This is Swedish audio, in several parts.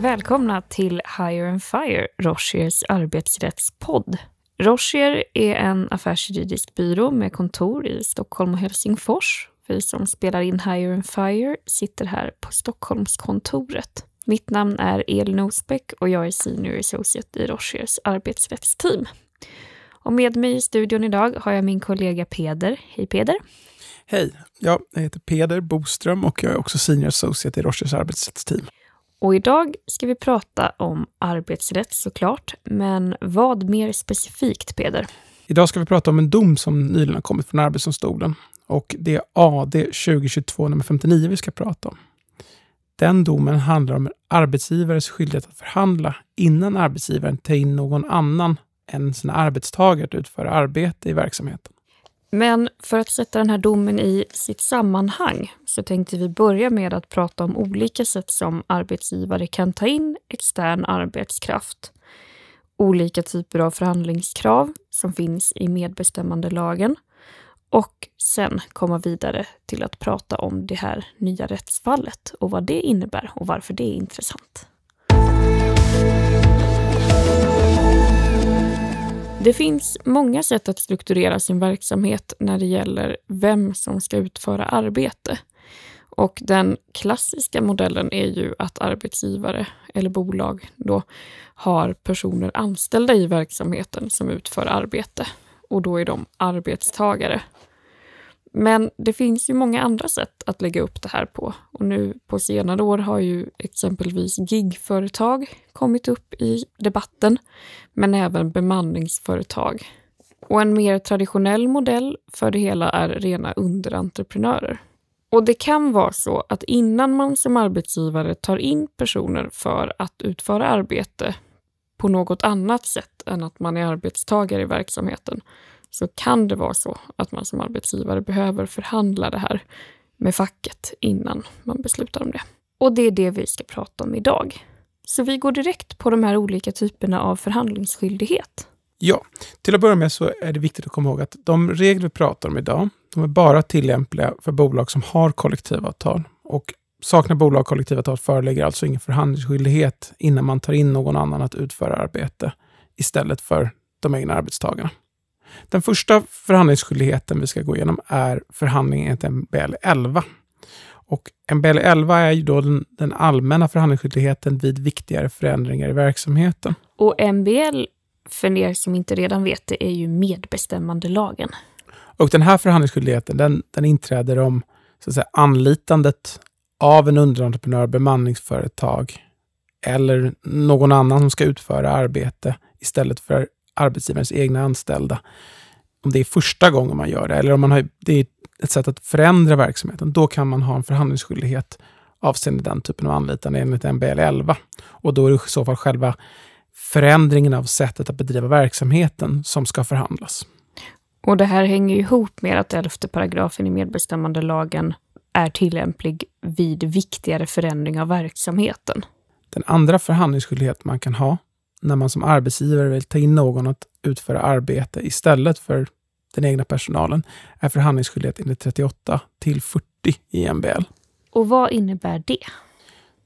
välkomna till Hire and Fire, Rochiers arbetsrättspodd. Rochier är en affärsjuridisk byrå med kontor i Stockholm och Helsingfors. Vi som spelar in Hire and Fire sitter här på Stockholmskontoret. Mitt namn är Elin Osbeck och jag är Senior Associate i Rochiers arbetsrättsteam. Och med mig i studion idag har jag min kollega Peder. Hej Peder! Hej! Ja, jag heter Peder Boström och jag är också Senior Associate i Rochers arbetsrättsteam. Och idag ska vi prata om arbetsrätt såklart, men vad mer specifikt Peder? Idag ska vi prata om en dom som nyligen har kommit från Arbetsdomstolen. Och det är AD 2022 nummer 59 vi ska prata om. Den domen handlar om arbetsgivares skyldighet att förhandla innan arbetsgivaren tar in någon annan än sina arbetstagare att utföra arbete i verksamheten. Men för att sätta den här domen i sitt sammanhang så tänkte vi börja med att prata om olika sätt som arbetsgivare kan ta in extern arbetskraft. Olika typer av förhandlingskrav som finns i medbestämmandelagen och sen komma vidare till att prata om det här nya rättsfallet och vad det innebär och varför det är intressant. Det finns många sätt att strukturera sin verksamhet när det gäller vem som ska utföra arbete. Och den klassiska modellen är ju att arbetsgivare eller bolag då har personer anställda i verksamheten som utför arbete och då är de arbetstagare. Men det finns ju många andra sätt att lägga upp det här på och nu på senare år har ju exempelvis gigföretag kommit upp i debatten, men även bemanningsföretag. Och en mer traditionell modell för det hela är rena underentreprenörer. Och det kan vara så att innan man som arbetsgivare tar in personer för att utföra arbete på något annat sätt än att man är arbetstagare i verksamheten, så kan det vara så att man som arbetsgivare behöver förhandla det här med facket innan man beslutar om det. Och det är det vi ska prata om idag. Så vi går direkt på de här olika typerna av förhandlingsskyldighet. Ja, till att börja med så är det viktigt att komma ihåg att de regler vi pratar om idag, de är bara tillämpliga för bolag som har kollektivavtal. Och saknar bolag kollektivavtal föreligger alltså ingen förhandlingsskyldighet innan man tar in någon annan att utföra arbete istället för de egna arbetstagarna. Den första förhandlingsskyldigheten vi ska gå igenom är förhandlingen enligt MBL 11. Och MBL 11 är ju då den, den allmänna förhandlingsskyldigheten vid viktigare förändringar i verksamheten. Och MBL, för er som inte redan vet det, är ju medbestämmandelagen. Och den här förhandlingsskyldigheten den, den inträder om så att säga, anlitandet av en underentreprenör, bemanningsföretag eller någon annan som ska utföra arbete istället för arbetsgivarens egna anställda. Om det är första gången man gör det, eller om man har, det är ett sätt att förändra verksamheten, då kan man ha en förhandlingsskyldighet avseende den typen av anlitande enligt MBL 11. Och då är det i så fall själva förändringen av sättet att bedriva verksamheten som ska förhandlas. Och det här hänger ihop med att elfte paragrafen i medbestämmandelagen är tillämplig vid viktigare förändring av verksamheten. Den andra förhandlingsskyldighet man kan ha när man som arbetsgivare vill ta in någon att utföra arbete istället för den egna personalen är förhandlingsskyldighet enligt 38 till 40 i MBL. Och vad innebär det?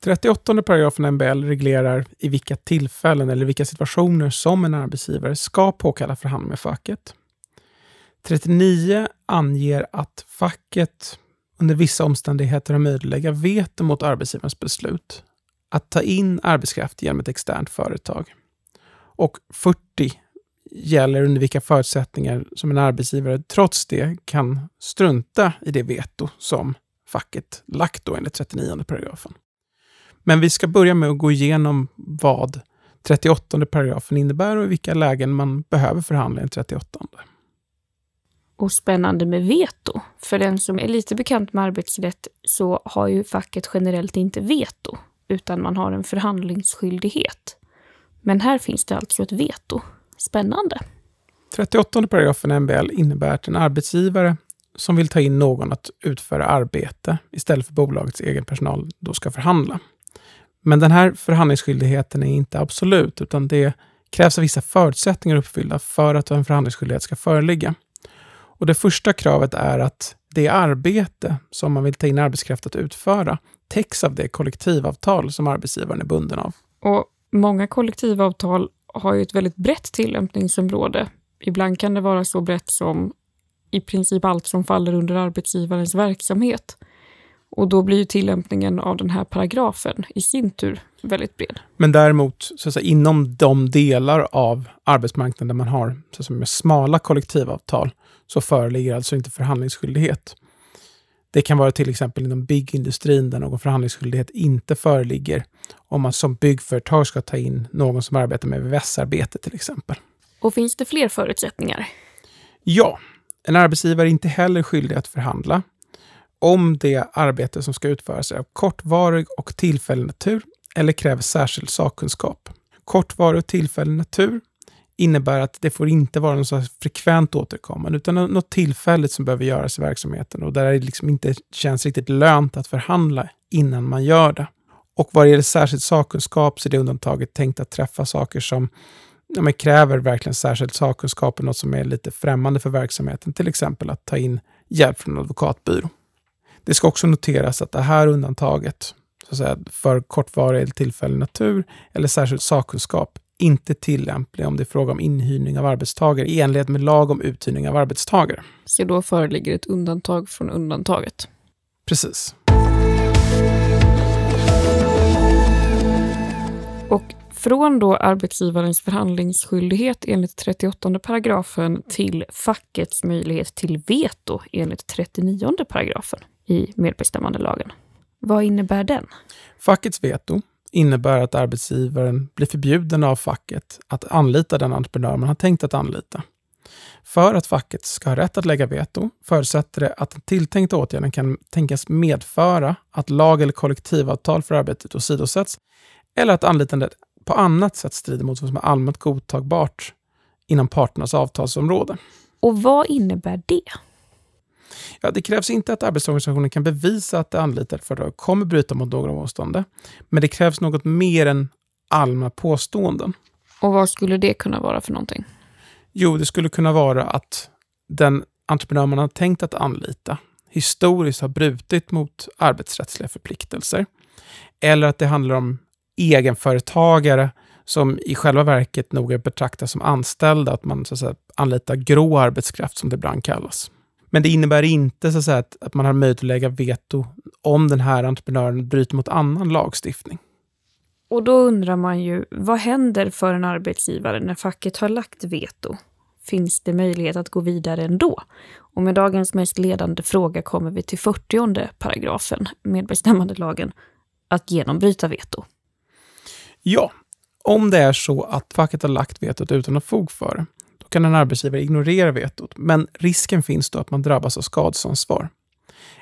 38 paragrafen MBL reglerar i vilka tillfällen eller vilka situationer som en arbetsgivare ska påkalla förhandling med facket. 39 anger att facket under vissa omständigheter har möjlighet att lägga veto mot arbetsgivarens beslut att ta in arbetskraft genom ett externt företag. Och 40 gäller under vilka förutsättningar som en arbetsgivare trots det kan strunta i det veto som facket lagt då enligt 39 paragrafen. Men vi ska börja med att gå igenom vad 38 paragrafen innebär och i vilka lägen man behöver förhandla enligt 38. Och spännande med veto. För den som är lite bekant med arbetsrätt så har ju facket generellt inte veto, utan man har en förhandlingsskyldighet. Men här finns det alltså ett veto. Spännande. 38 paragrafen MBL innebär att en arbetsgivare som vill ta in någon att utföra arbete istället för bolagets egen personal då ska förhandla. Men den här förhandlingsskyldigheten är inte absolut, utan det krävs vissa förutsättningar uppfyllda för att en förhandlingsskyldighet ska föreligga. Och det första kravet är att det arbete som man vill ta in arbetskraft att utföra, täcks av det kollektivavtal som arbetsgivaren är bunden av. Och många kollektivavtal har ju ett väldigt brett tillämpningsområde. Ibland kan det vara så brett som i princip allt som faller under arbetsgivarens verksamhet. Och då blir ju tillämpningen av den här paragrafen i sin tur väldigt bred. Men däremot, så att säga, inom de delar av arbetsmarknaden där man har så att säga, med smala kollektivavtal, så föreligger alltså inte förhandlingsskyldighet. Det kan vara till exempel inom byggindustrin där någon förhandlingsskyldighet inte föreligger om man som byggföretag ska ta in någon som arbetar med VVS-arbete till exempel. Och finns det fler förutsättningar? Ja, en arbetsgivare är inte heller skyldig att förhandla om det arbete som ska utföras är av kortvarig och tillfällig natur eller kräver särskild sakkunskap. Kortvarig och tillfällig natur innebär att det får inte vara något så frekvent återkommande, utan något tillfälligt som behöver göras i verksamheten och där det liksom inte känns riktigt lönt att förhandla innan man gör det. Och vad det gäller särskild sakkunskap så är det undantaget tänkt att träffa saker som ja, men kräver verkligen särskild sakkunskap och något som är lite främmande för verksamheten, till exempel att ta in hjälp från en advokatbyrå. Det ska också noteras att det här undantaget så att säga, för kortvarig eller tillfällig natur eller särskild sakkunskap inte tillämplig om det är fråga om inhyrning av arbetstagare i enlighet med lag om uthyrning av arbetstagare. Så då föreligger ett undantag från undantaget? Precis. Och från då arbetsgivarens förhandlingsskyldighet enligt 38 paragrafen till fackets möjlighet till veto enligt 39 paragrafen i medbestämmandelagen. Vad innebär den? Fackets veto innebär att arbetsgivaren blir förbjuden av facket att anlita den entreprenör man har tänkt att anlita. För att facket ska ha rätt att lägga veto förutsätter det att den tilltänkta åtgärden kan tänkas medföra att lag eller kollektivavtal för arbetet åsidosätts eller att anlitandet på annat sätt strider mot vad som är allmänt godtagbart inom parternas avtalsområde. Och vad innebär det? Ja, det krävs inte att arbetsorganisationen kan bevisa att det anlitade företaget kommer bryta mot några avstånd, men det krävs något mer än allmänna påståenden. Och vad skulle det kunna vara för någonting? Jo, det skulle kunna vara att den entreprenör man har tänkt att anlita historiskt har brutit mot arbetsrättsliga förpliktelser. Eller att det handlar om egenföretagare som i själva verket nog är betraktas som anställda, att man så att säga, anlitar grå arbetskraft som det ibland kallas. Men det innebär inte så att, säga, att, att man har möjlighet att lägga veto om den här entreprenören bryter mot annan lagstiftning. Och då undrar man ju, vad händer för en arbetsgivare när facket har lagt veto? Finns det möjlighet att gå vidare ändå? Och med dagens mest ledande fråga kommer vi till 40 paragrafen medbestämmandelagen, att genombryta veto. Ja, om det är så att facket har lagt vetot utan att fog för det, kan en arbetsgivare ignorera vetot, men risken finns då att man drabbas av skadeståndsansvar.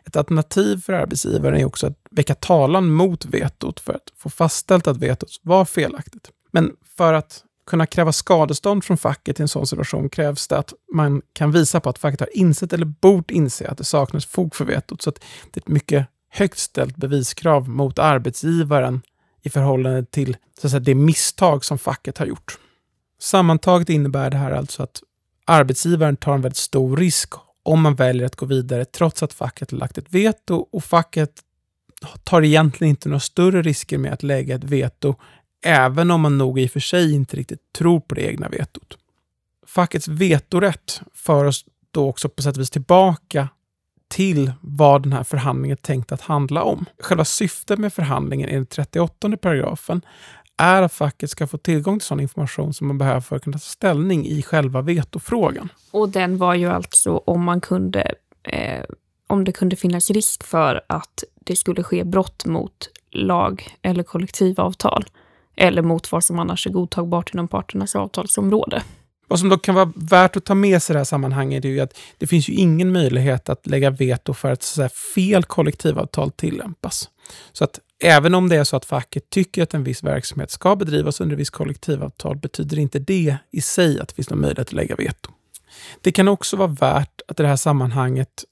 Ett alternativ för arbetsgivaren är också att väcka talan mot vetot för att få fastställt att vetot var felaktigt. Men för att kunna kräva skadestånd från facket i en sån situation krävs det att man kan visa på att facket har insett eller bort inse att det saknas fog för vetot. Så det är ett mycket högt ställt beviskrav mot arbetsgivaren i förhållande till så att säga, det misstag som facket har gjort. Sammantaget innebär det här alltså att arbetsgivaren tar en väldigt stor risk om man väljer att gå vidare trots att facket har lagt ett veto och facket tar egentligen inte några större risker med att lägga ett veto även om man nog i och för sig inte riktigt tror på det egna vetot. Fackets vetorätt för oss då också på sätt och vis tillbaka till vad den här förhandlingen är tänkt att handla om. Själva syftet med förhandlingen enligt 38 paragrafen är att facket ska få tillgång till sån information som man behöver för att kunna ta ställning i själva vetofrågan. Och den var ju alltså om man kunde, eh, om det kunde finnas risk för att det skulle ske brott mot lag eller kollektivavtal eller mot vad som annars är godtagbart inom parternas avtalsområde. Vad som dock kan vara värt att ta med sig i det här sammanhanget är ju att det finns ju ingen möjlighet att lägga veto för att så fel kollektivavtal tillämpas. Så att även om det är så att facket tycker att en viss verksamhet ska bedrivas under viss kollektivavtal betyder inte det i sig att det finns någon möjlighet att lägga veto. Det kan också vara värt att i det här sammanhanget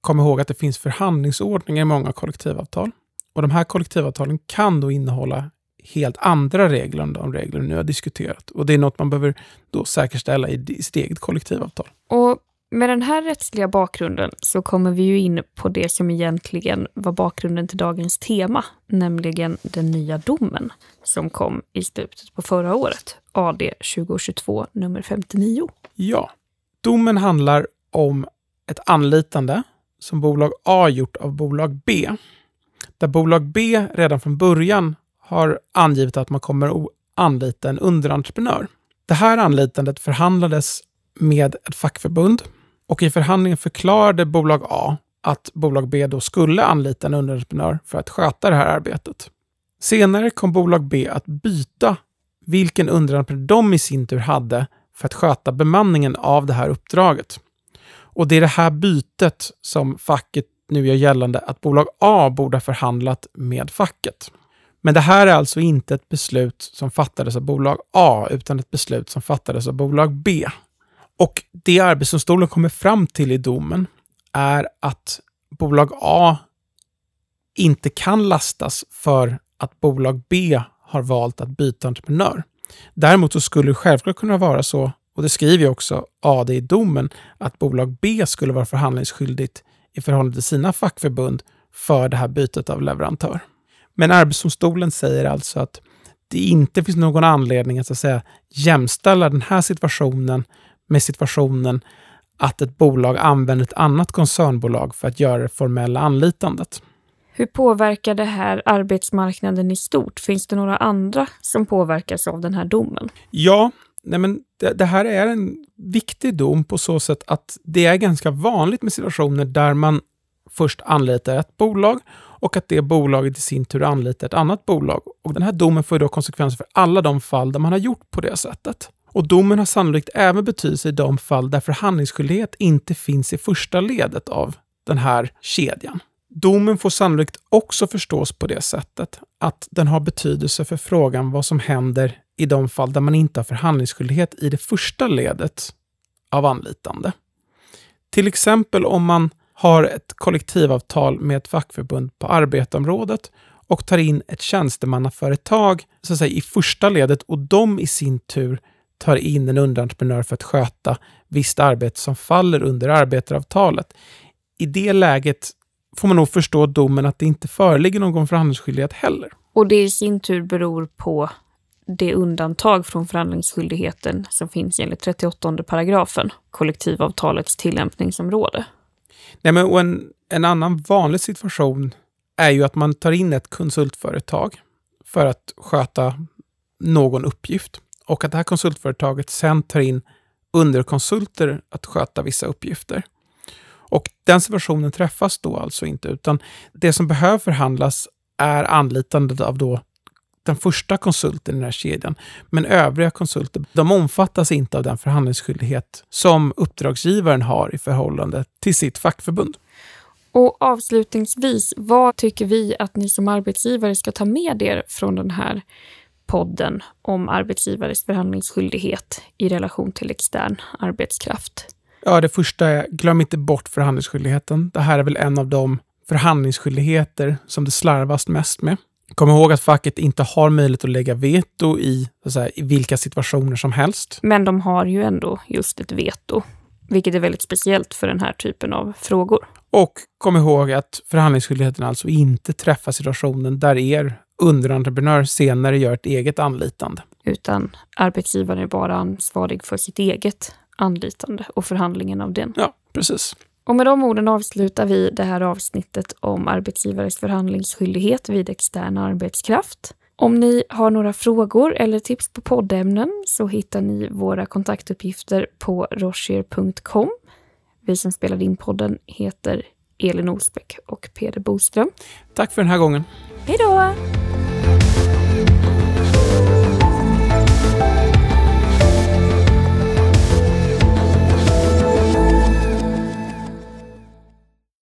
komma ihåg att det finns förhandlingsordningar i många kollektivavtal. Och de här kollektivavtalen kan då innehålla helt andra regler än de regler vi nu har diskuterat. Och det är något man behöver då säkerställa i sitt eget kollektivavtal. Och med den här rättsliga bakgrunden så kommer vi ju in på det som egentligen var bakgrunden till dagens tema, nämligen den nya domen som kom i slutet på förra året, AD 2022 nummer 59. Ja, domen handlar om ett anlitande som bolag A gjort av bolag B. Där bolag B redan från början har angivit att man kommer att anlita en underentreprenör. Det här anlitandet förhandlades med ett fackförbund och i förhandlingen förklarade bolag A att bolag B då skulle anlita en underentreprenör för att sköta det här arbetet. Senare kom bolag B att byta vilken underentreprenör de i sin tur hade för att sköta bemanningen av det här uppdraget. Och det är det här bytet som facket nu gör gällande att bolag A borde ha förhandlat med facket. Men det här är alltså inte ett beslut som fattades av bolag A, utan ett beslut som fattades av bolag B. Och det Arbetsdomstolen kommer fram till i domen är att bolag A inte kan lastas för att bolag B har valt att byta entreprenör. Däremot så skulle det självklart kunna vara så, och det skriver ju också AD i domen, att bolag B skulle vara förhandlingsskyldigt i förhållande till sina fackförbund för det här bytet av leverantör. Men Arbetsdomstolen säger alltså att det inte finns någon anledning att, så att säga, jämställa den här situationen med situationen att ett bolag använder ett annat koncernbolag för att göra det formella anlitandet. Hur påverkar det här arbetsmarknaden i stort? Finns det några andra som påverkas av den här domen? Ja, nej men det, det, här är en viktig dom på så sätt att det är ganska vanligt med situationer där man först anlitar ett bolag och att det bolaget i sin tur anlitar ett annat bolag. Och Den här domen får då konsekvenser för alla de fall där man har gjort på det sättet. Och domen har sannolikt även betydelse i de fall där förhandlingsskyldighet inte finns i första ledet av den här kedjan. Domen får sannolikt också förstås på det sättet att den har betydelse för frågan vad som händer i de fall där man inte har förhandlingsskyldighet i det första ledet av anlitande. Till exempel om man har ett kollektivavtal med ett fackförbund på arbetområdet och tar in ett tjänstemannaföretag så att säga, i första ledet och de i sin tur tar in en underentreprenör för att sköta visst arbete som faller under arbetaravtalet. I det läget får man nog förstå domen att det inte föreligger någon förhandlingsskyldighet heller. Och det i sin tur beror på det undantag från förhandlingsskyldigheten som finns enligt 38 paragrafen, kollektivavtalets tillämpningsområde. Nej, men, och en, en annan vanlig situation är ju att man tar in ett konsultföretag för att sköta någon uppgift och att det här konsultföretaget sen tar in underkonsulter att sköta vissa uppgifter. Och den situationen träffas då alltså inte, utan det som behöver förhandlas är anlitandet av då den första konsulten i den här kedjan. Men övriga konsulter, de omfattas inte av den förhandlingsskyldighet som uppdragsgivaren har i förhållande till sitt fackförbund. Och avslutningsvis, vad tycker vi att ni som arbetsgivare ska ta med er från den här podden om arbetsgivares förhandlingsskyldighet i relation till extern arbetskraft? Ja, det första är, glöm inte bort förhandlingsskyldigheten. Det här är väl en av de förhandlingsskyldigheter som det slarvas mest med. Kom ihåg att facket inte har möjlighet att lägga veto i, säga, i vilka situationer som helst. Men de har ju ändå just ett veto, vilket är väldigt speciellt för den här typen av frågor. Och kom ihåg att förhandlingsskyldigheten alltså inte träffar situationen där er underentreprenör senare gör ett eget anlitande. Utan arbetsgivaren är bara ansvarig för sitt eget anlitande och förhandlingen av den. Ja, precis. Och med de orden avslutar vi det här avsnittet om arbetsgivares förhandlingsskyldighet vid extern arbetskraft. Om ni har några frågor eller tips på poddämnen så hittar ni våra kontaktuppgifter på rocher.com. Vi som spelade in podden heter Elin Olsbeck och Peder Boström. Tack för den här gången. Hej då!